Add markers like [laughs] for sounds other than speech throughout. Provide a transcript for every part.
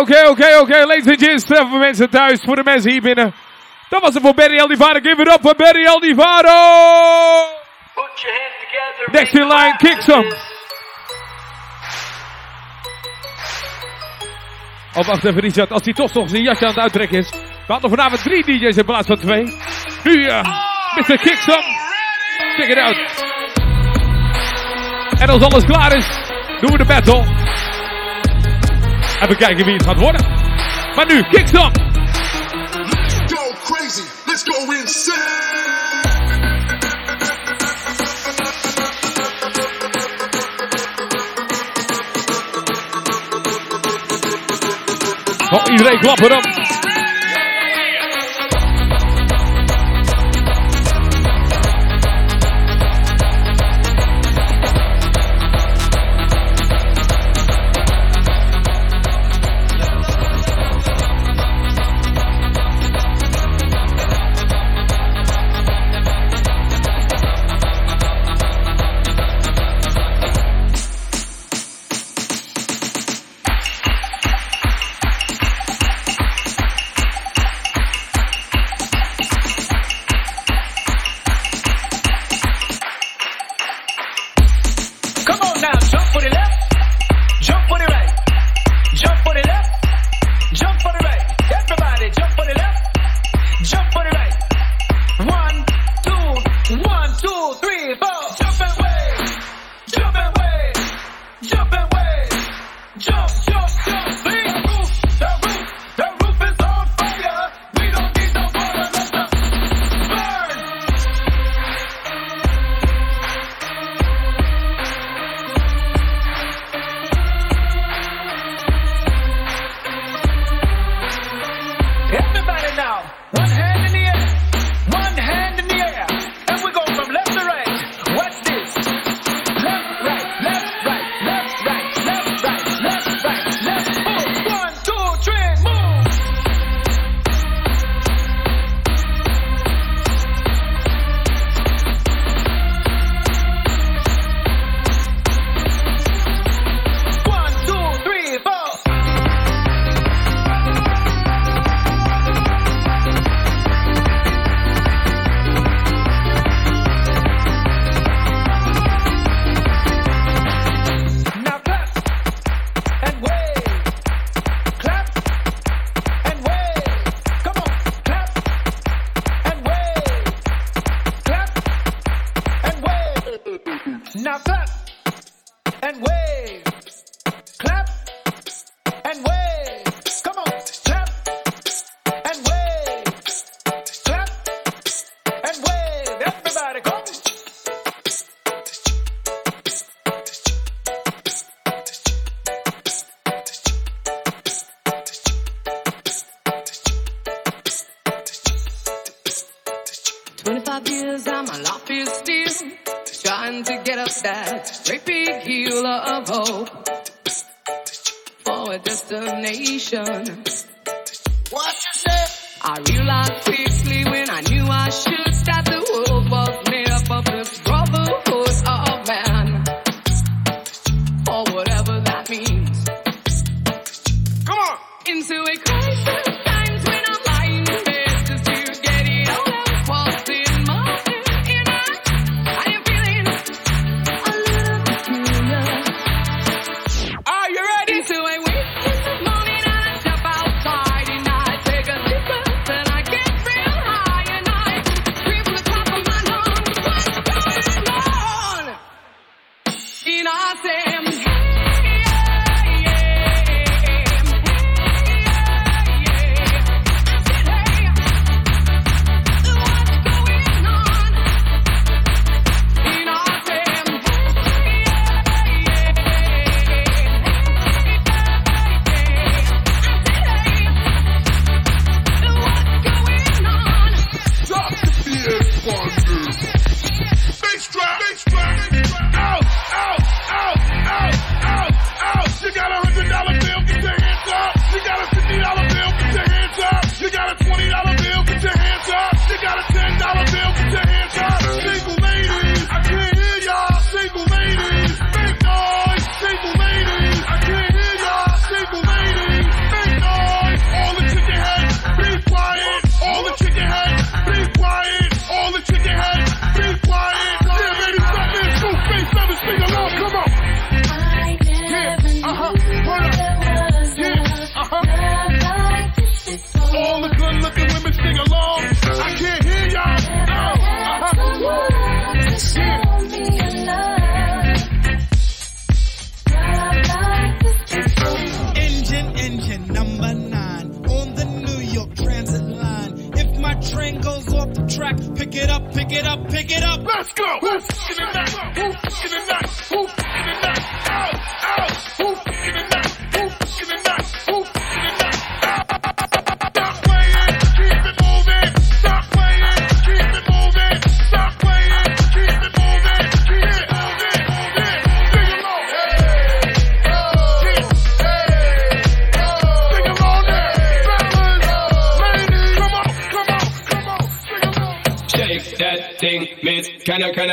oké, oké, oké. Ladies and gents, eh, voor mensen thuis, voor de mensen hier binnen. Dat was het voor Barry Aldivaro. Give it up voor Barry Aldivaro! Put your hands together. Next in line, kick some. Oh, wacht even, Richard. Als hij toch nog zijn jasje aan het uittrekken is. We hadden vanavond drie DJ's in plaats van twee. Nu, uh, Mr. Kickstop. Check it out. En als alles klaar is, doen we de battle. Even kijken wie het gaat worden. Maar nu, kickstop. Let's go crazy. Let's go insane. Oh, iedereen klappen erop!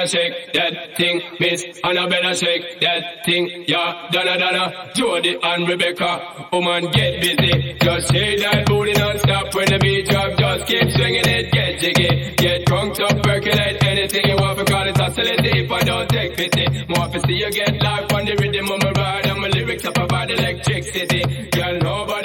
shake that thing, Miss. Annabella better shake that thing, yeah, Donna Donna, Jody and Rebecca, woman get busy, just shake that booty non-stop when the beat drop, just keep swinging it, get jiggy, get drunk, up, percolate anything. You want because it's hostility if I don't take pity, more to see you get life on the rhythm of my ride, and my lyrics up about electricity, girl nobody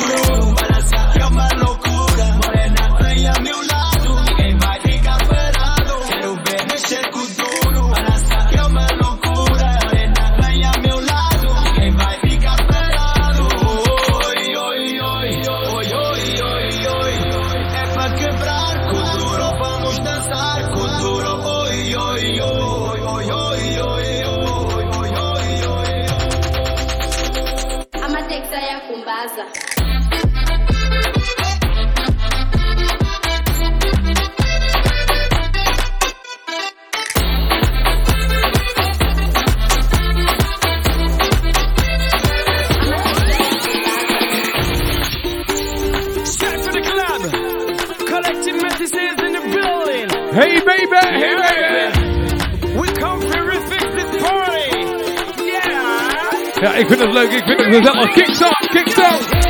We come to party. Yeah. Ja, ik vind het leuk, ik vind het gezellig. Kicks up.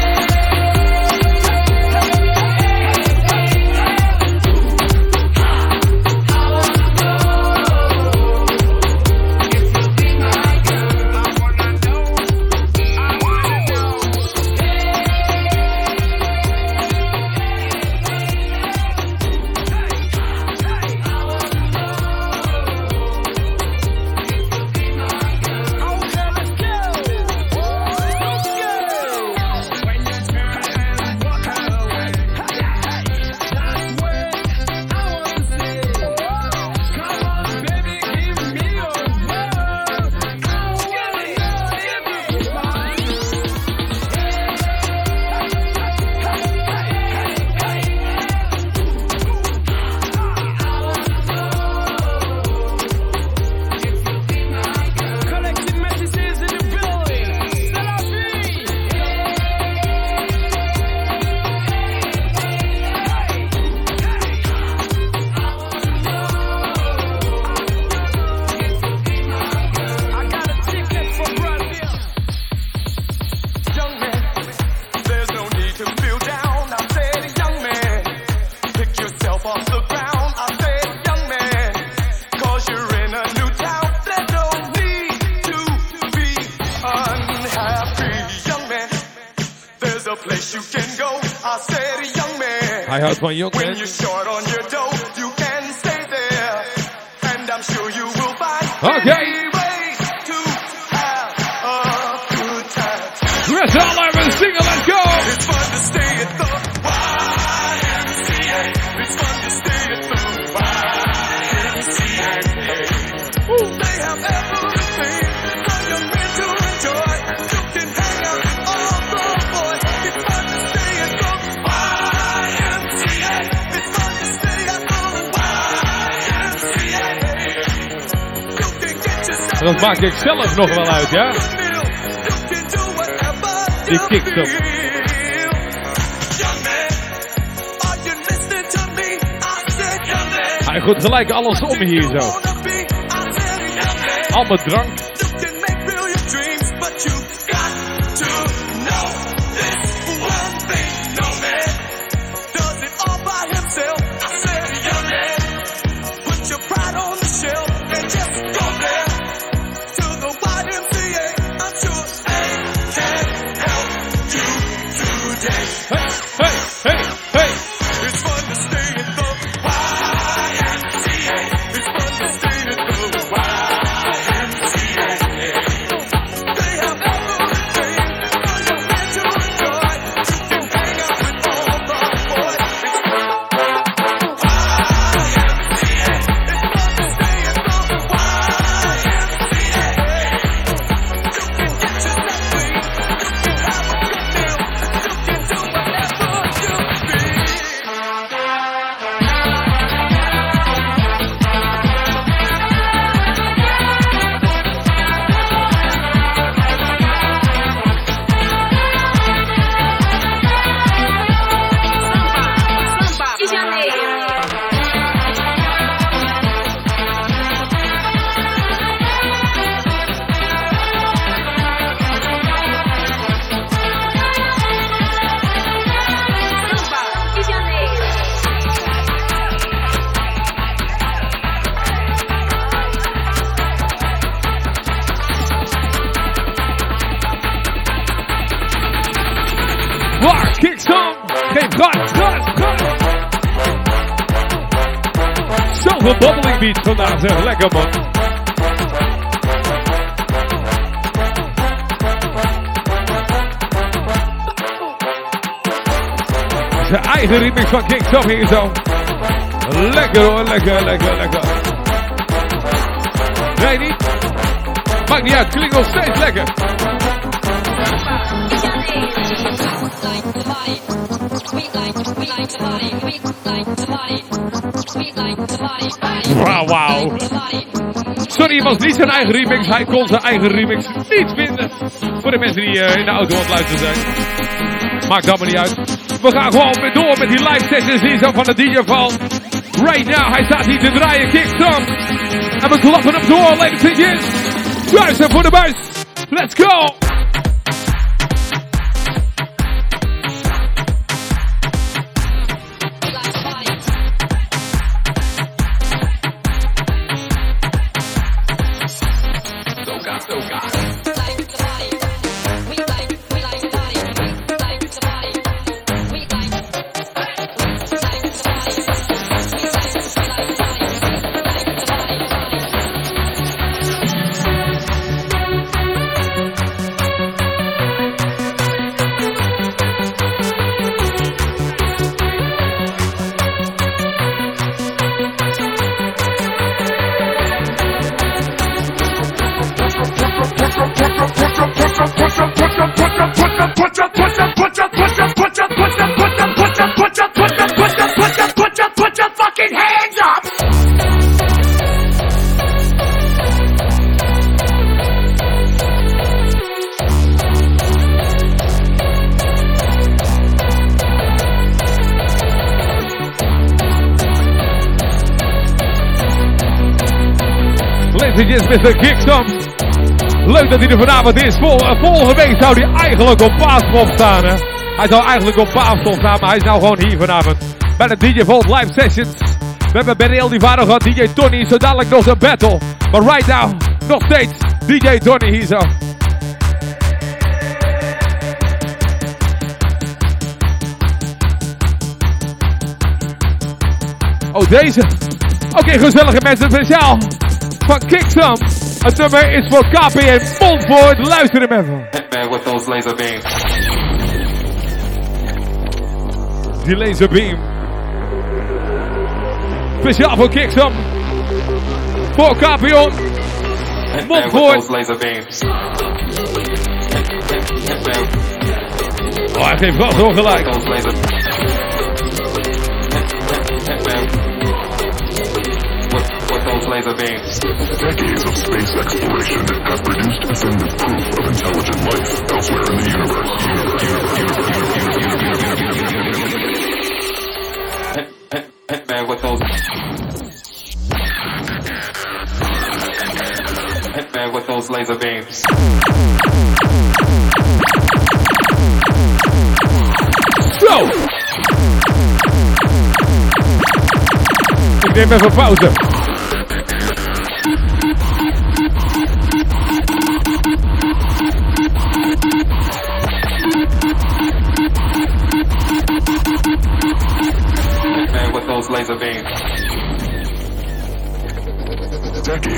You can go. I said, young man. Houdt van jong When man. you're short on your dough, you can stay there. And I'm sure you will find Okay. Dat maak ik zelf nog wel uit, ja? Die hem. Hij gooit gelijk alles om hier zo. Al met drank. Zoveel bobbeling beat vandaag zeg, lekker man. Zijn eigen remix van King Tom hier zo. Lekker hoor, lekker, lekker, lekker. Nee, niet? Maakt niet uit, klinkt nog steeds lekker. We like, we like the body. We like the body. We like the body. Wauw, wauw. Sorry, was niet zijn eigen remix. Hij kon zijn eigen remix niet vinden. Voor de mensen die eh, in de auto aan het luisteren zijn. Maakt allemaal niet uit. We gaan gewoon weer door met die live sessions hier zo van de DJ van. Right now, hij staat hier te draaien. Kick some. En we klappen hem door, ladies and gents. Luister voor de buis. Let's go. is Mr. Kickstop. Leuk dat hij er vanavond is. Vol, eh, volgende week zou hij eigenlijk op Paaspop staan. Hè? Hij zou eigenlijk op Paaspop staan, maar hij is nou gewoon hier vanavond. Bij de DJ Volt Live Sessions. We hebben Benel Divaro gehad, DJ Tony. Zo dadelijk nog een battle. Maar right now, nog steeds DJ Tony hier zo. Oh, deze. Oké, gezellige mensen, speciaal But kicks up. And the is for copy and full forward louder than ever. Hitman with those laser beams. The laser beam. Bishop for kicks up. Four copy on. Hitman with those laser beams. Oh, I think alike. With those laser beams. Decades of space exploration have produced definitive proof of intelligent life elsewhere in the universe. Hit, hit, Hitman with those. Hitman with those laser beams. Zo. Ik neem even pauze.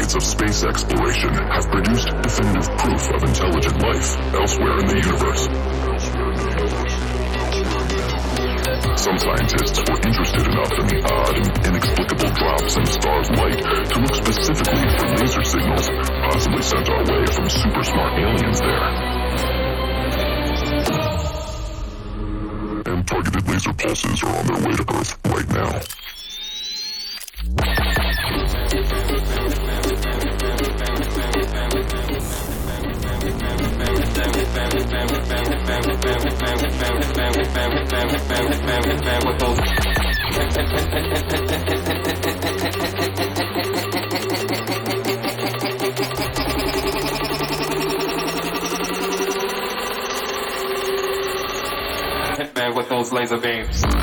Decades of space exploration have produced definitive proof of intelligent life elsewhere in the universe. Some scientists were interested enough in the odd and inexplicable drops in stars' light to look specifically for laser signals possibly sent our way from super smart aliens there. And targeted laser pulses are on their way to Earth right now. with those laser beams.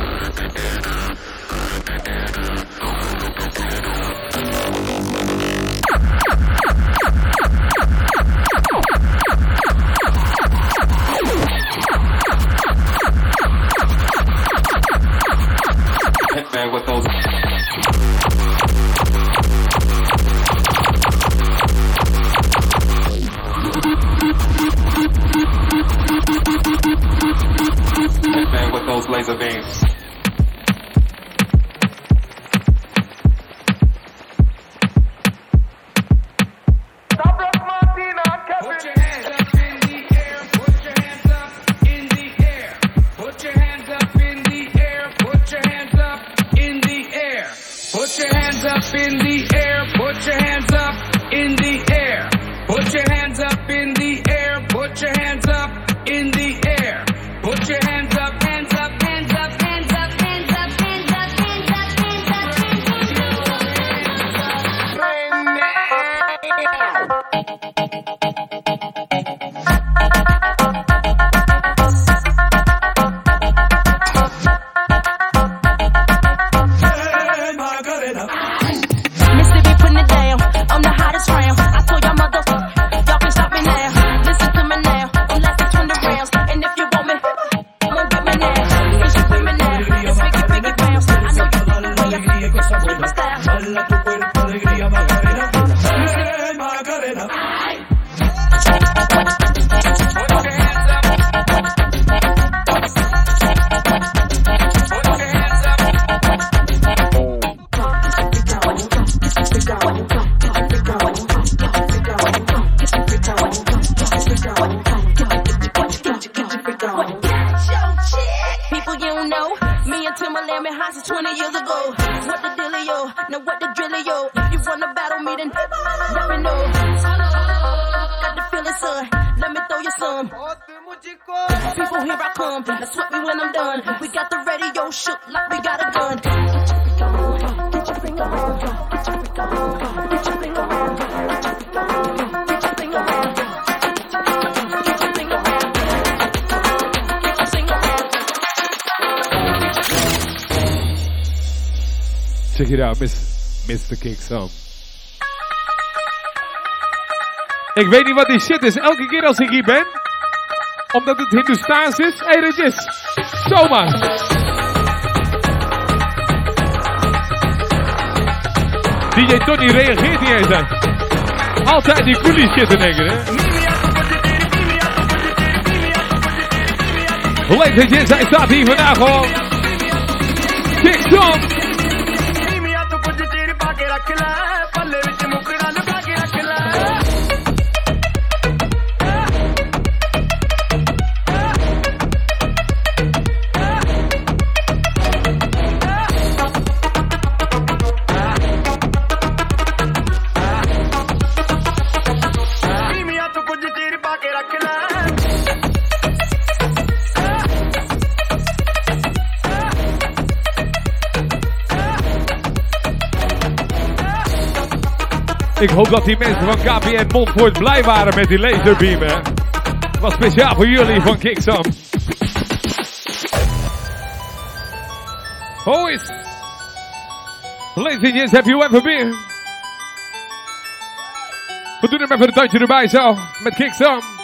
Dealio? Now what the drillio? If you wanna battle me, then let me know. Got the feeling, son. Let me throw you some. People, here I come. Now sweat me when I'm done. We got the radio shook like we got a gun. Get your finger around. Get your finger around. Get your finger around. Check it out, Miss, Mr. Kicksum. Ik weet niet wat die shit is. Elke keer als ik hier ben, omdat het Hindoestaans is, hé, hey, dit is zomaar. DJ Tony reageert niet eens. hè. Altijd die coolie shit één keer, hè. Ladies and gents, hij staat hier vandaag gewoon. Kick Ik hoop dat die mensen van KPN Montfort blij waren met die laserbeam, hè. Was speciaal voor jullie van Kicksam. Is... Ladies and gents, have you ever been? We doen hem even een tandje erbij zo, met Kicksam.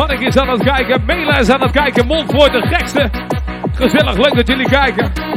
Manneke is aan het kijken, Mela is aan het kijken, Montfort de gekste. Gezellig, leuk dat jullie kijken.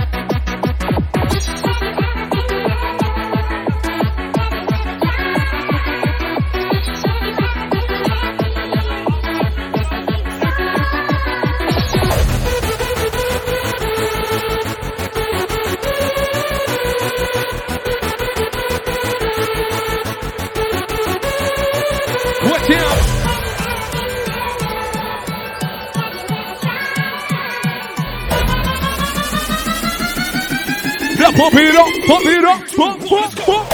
Pump it up, pump it up, pump, pump, pump.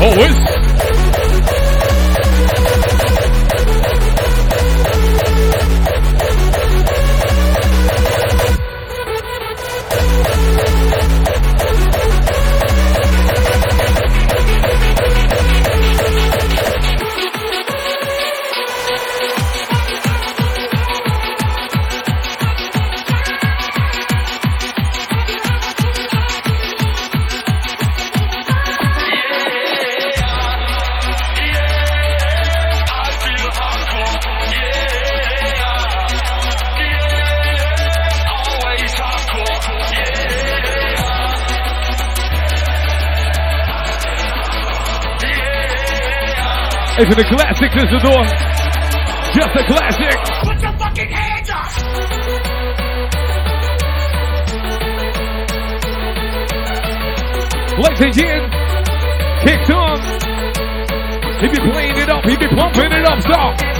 Oh, is. Even de classic tussendoor. Just a classic. Put your fucking hands up! Ladies gents, kicked on. He be playing it up, he be pumping it up, so.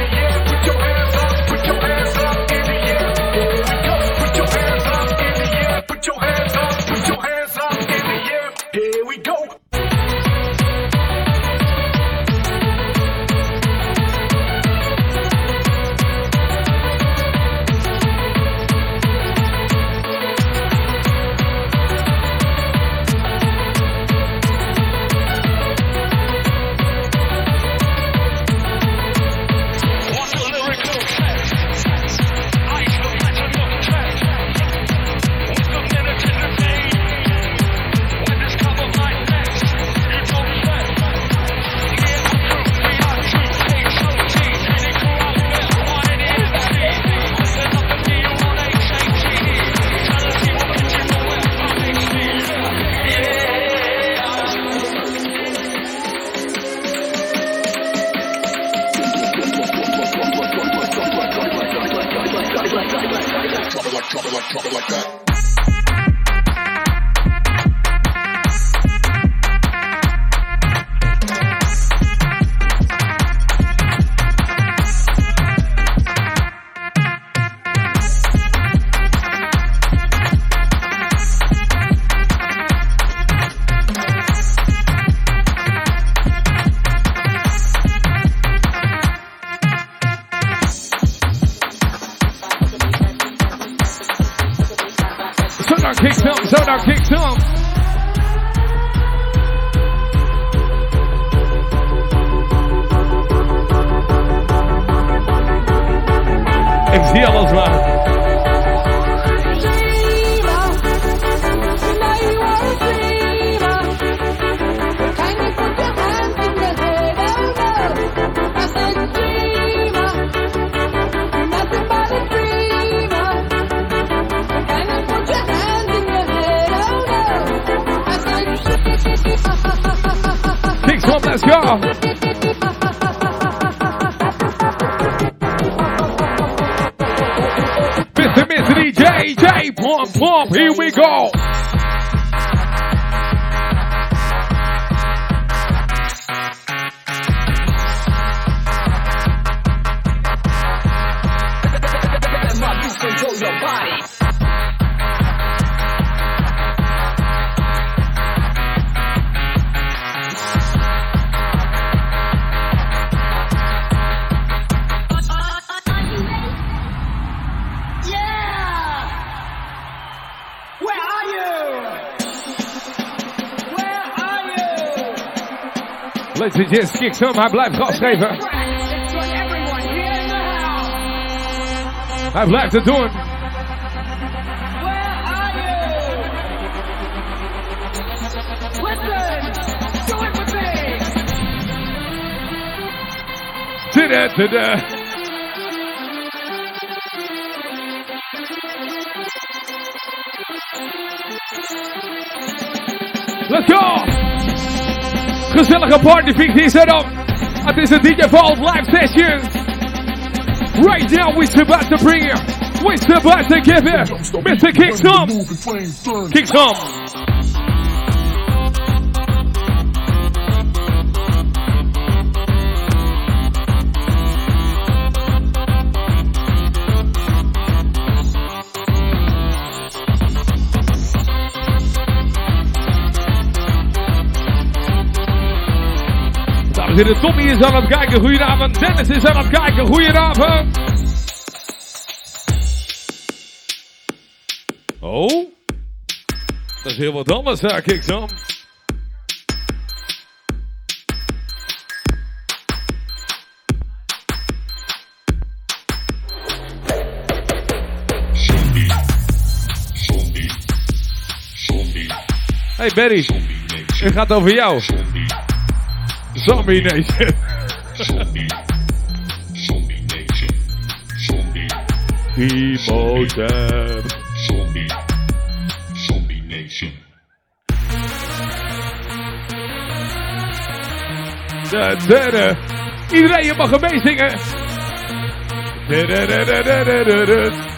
dumb. Here we go. messages. Kickstart blijft gastgeven. Hij blijft het doen. Listen, do it with me. Gezellige partyfix zet op. Het is een DJ Vault live session. Right now we're about to bring you. We're about to give it. Mr. Kick some. Kick some. Dames en heren, Tommy is aan het kijken. Goedenavond. Dennis is aan het kijken. Goedenavond. Oh. Dat is heel wat anders, zeg ik zo. Hey Barry, het gaat over jou. Zombie Nation. Emoten. Da, da, da. Iedereen, je mag er meezingen. Da, da, da, da, da,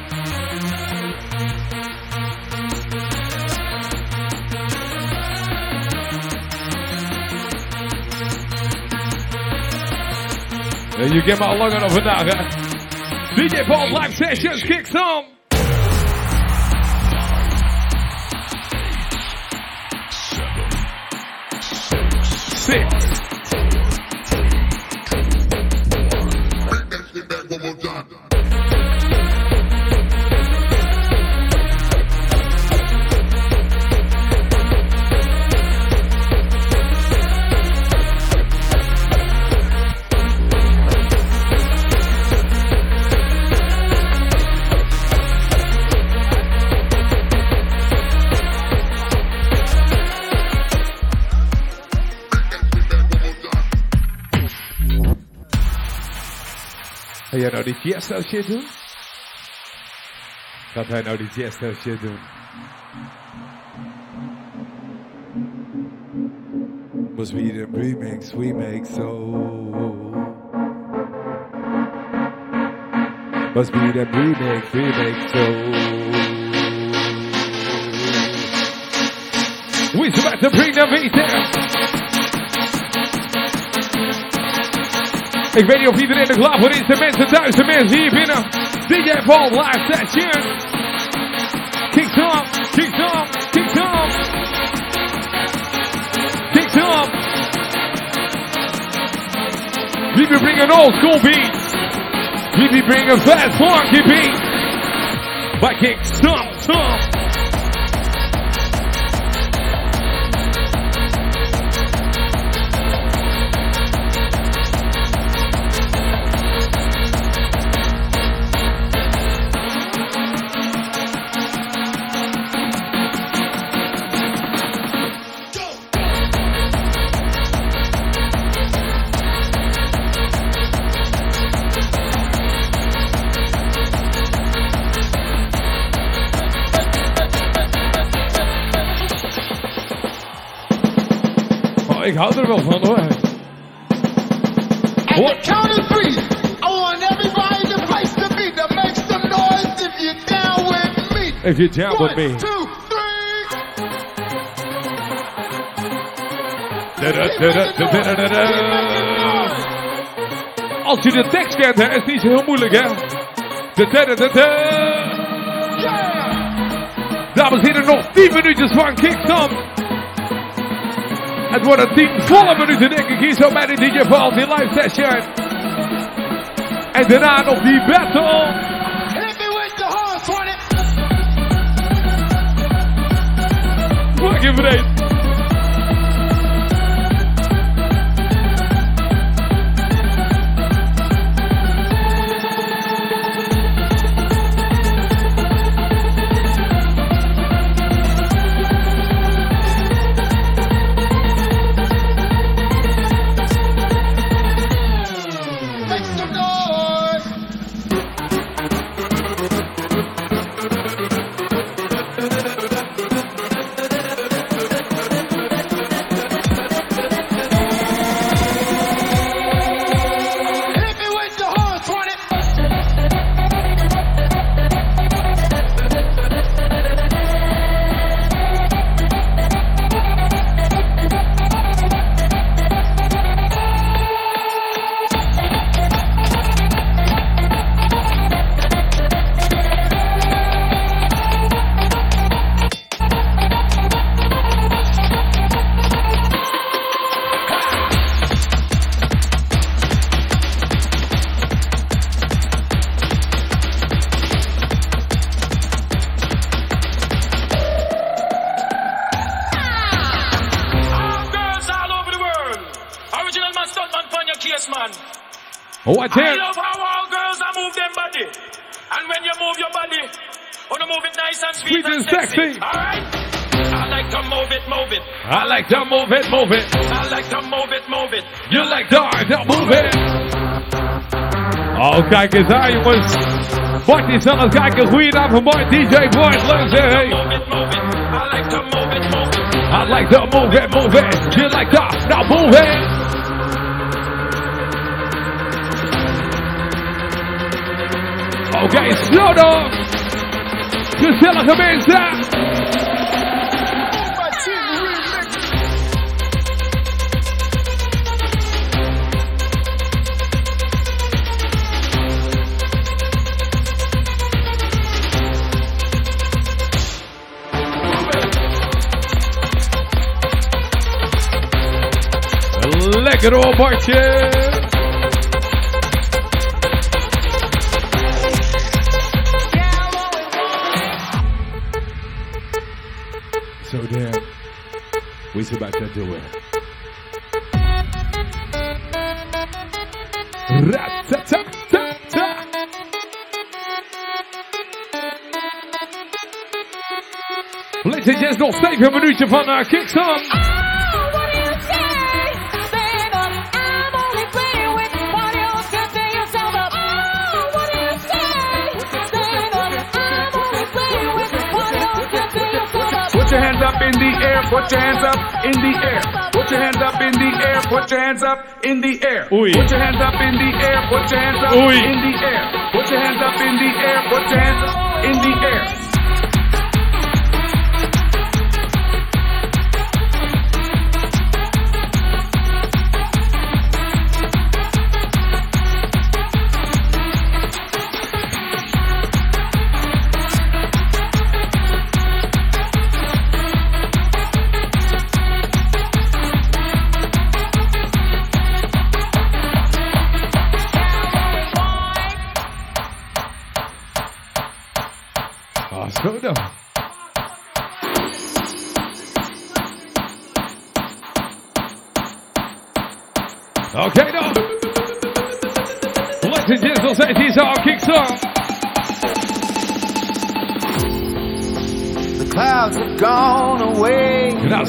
je kent me al langer dan vandaag? DJ Paul Live Sessions, kick some! Six. Ga jij nou die Tiesto shit doen? Gaat hij nou die Tiesto shit doen? Must be the remix we make so. Must be the remix we make so. We're about to bring the beat there. Ik weet niet of iedereen er klaar voor is. De mensen thuis, de mensen hier binnen. DJ Paul live session. Kicks up, kicks up, kicks up. Kicks up. We be bringing old school beats. We be bringing fast funky beats. By kick stomp, stomp. Ik hou er wel van hoor. The count of three, I want everybody in the place to be to make some noise if you're down with me. If you're down with One, me. two, three. Da-da-da-da-da-da-da-da. Als je de tekst kent, hè, is het niet zo heel moeilijk, hè? Da-da-da-da-da. Dames en heren, nog 10 minuutjes van Kickstart. Het worden 10 volle minuten, denk ik, hier zo bij de DJ Paul, die live session. En daarna nog die battle. Hit me with the. Fucking vreed. Kijk eens aan, jongens. Bart is aan het kijken. Goedenavond, Bart. DJ Bart, leuk zeg. Hey. I like to move it, move it. You like now move it. Oké, slow down. Gezellige mensen. Lekker hoor, Bartje. So damn, we's about to do it. Ladies and nog 7 minuutje van uh, Kickstart. Air, put your hands up in the air. Put your hands up in the air, put your hands up in the air. Oei. Put your hands up in the air, put your hands up Oei. in the air. Put your hands up in the air, put your hands up in the air.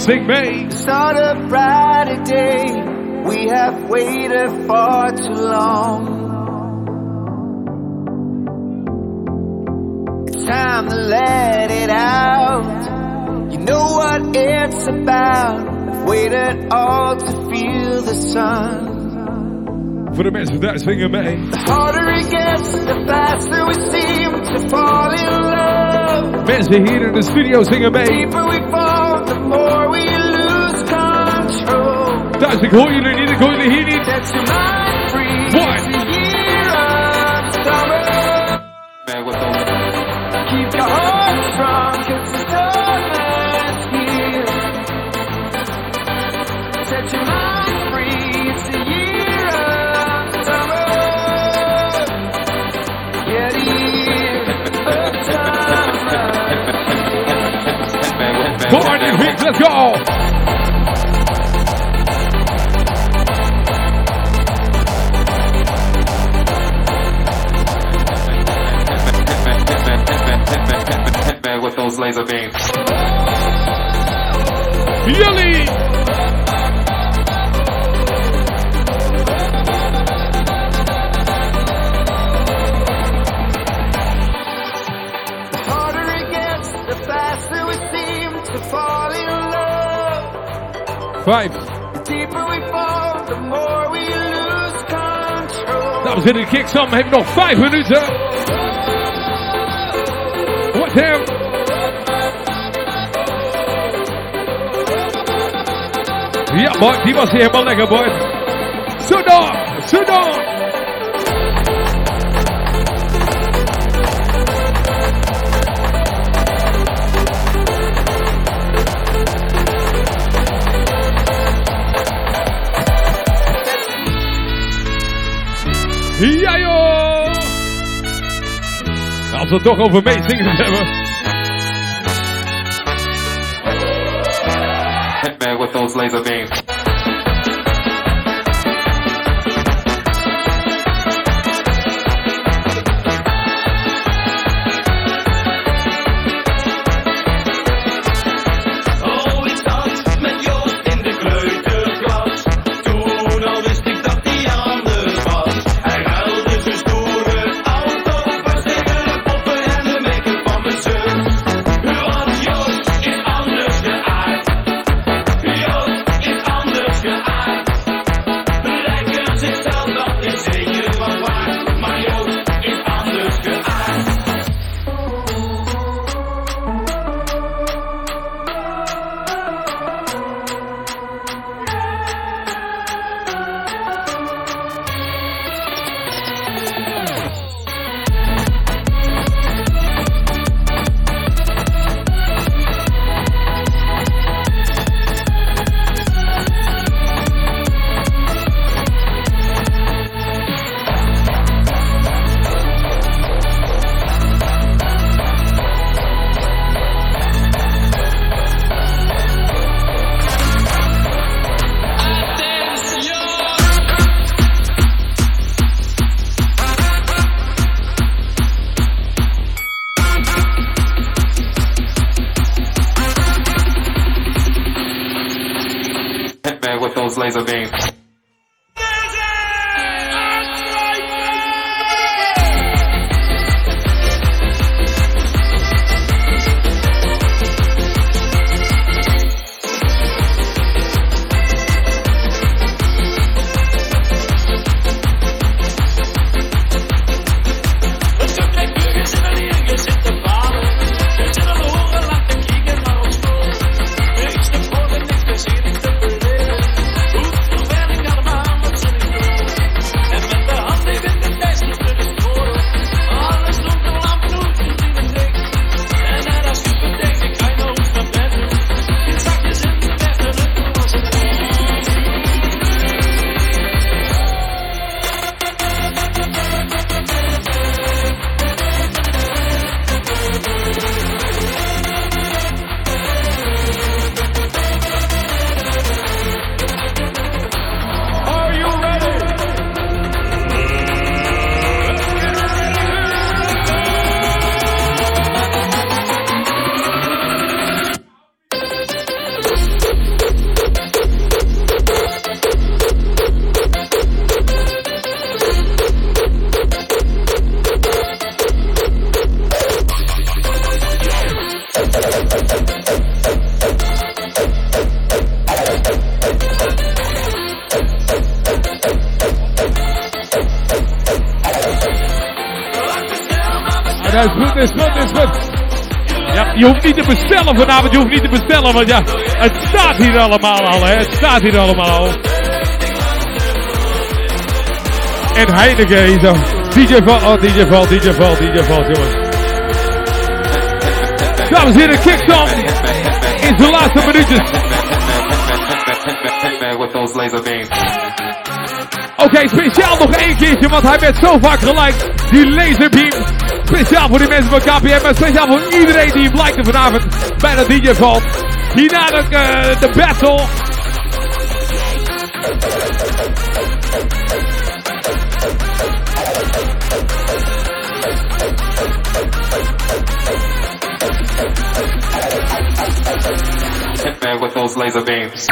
Sing me. It's a brighter day. We have waited far too long. It's time to let it out. You know what it's about. Waited all to feel the sun. For the minutes that's that finger, mate. The harder it gets, the faster we seem to fall in love. Mensen hier in the studio zingen mee. Deeper we fall, the more that's the goal you need, the goal you need. 5. Dames en heren, Kiksam heeft nog 5 minuten. What him? Yeah, boy, die was helemaal lekker, boy. Zo door, zo door. Ja! Als we het toch over meezingen [laughs] hebben. Hitman with those laser beams. Je hoeft niet te bestellen vanavond, je hoeft niet te bestellen, want ja, het staat hier allemaal al, hè. Het staat hier allemaal al. En Heineken hier zo. DJ Val, oh DJ Val, DJ Val, DJ Val, jongens. Dames en heren, kick-on in de laatste minuutjes. Oké, speciaal nog één keertje, want hij werd zo vaak geliked. Die laserbeam. Speciaal voor die mensen van KPM, maar speciaal voor iedereen die likte vanavond bij de DJ valt. Hierna de, eh, de battle. Man with those laser beams.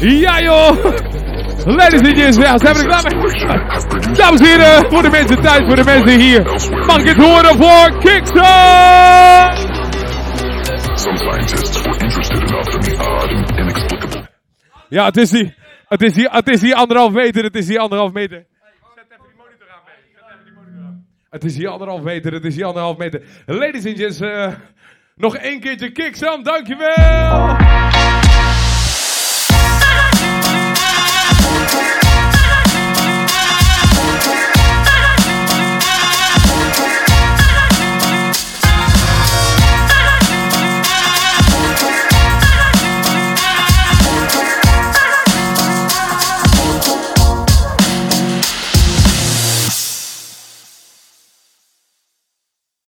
Ja joh! Ladies and gents, ja, zijn we er klaar mee? Dames en heren, voor de mensen thuis, voor de mensen hier. Mag ik het horen voor Kickstart? Some scientists were interested enough in the odd and inexplicable. Ja, het is die, het is die, het is die anderhalf meter, het is die anderhalf meter. Het is hier anderhalf meter, het is hier anderhalf meter. Ladies and gents, eh, nog één keertje Kickstart, dankjewel!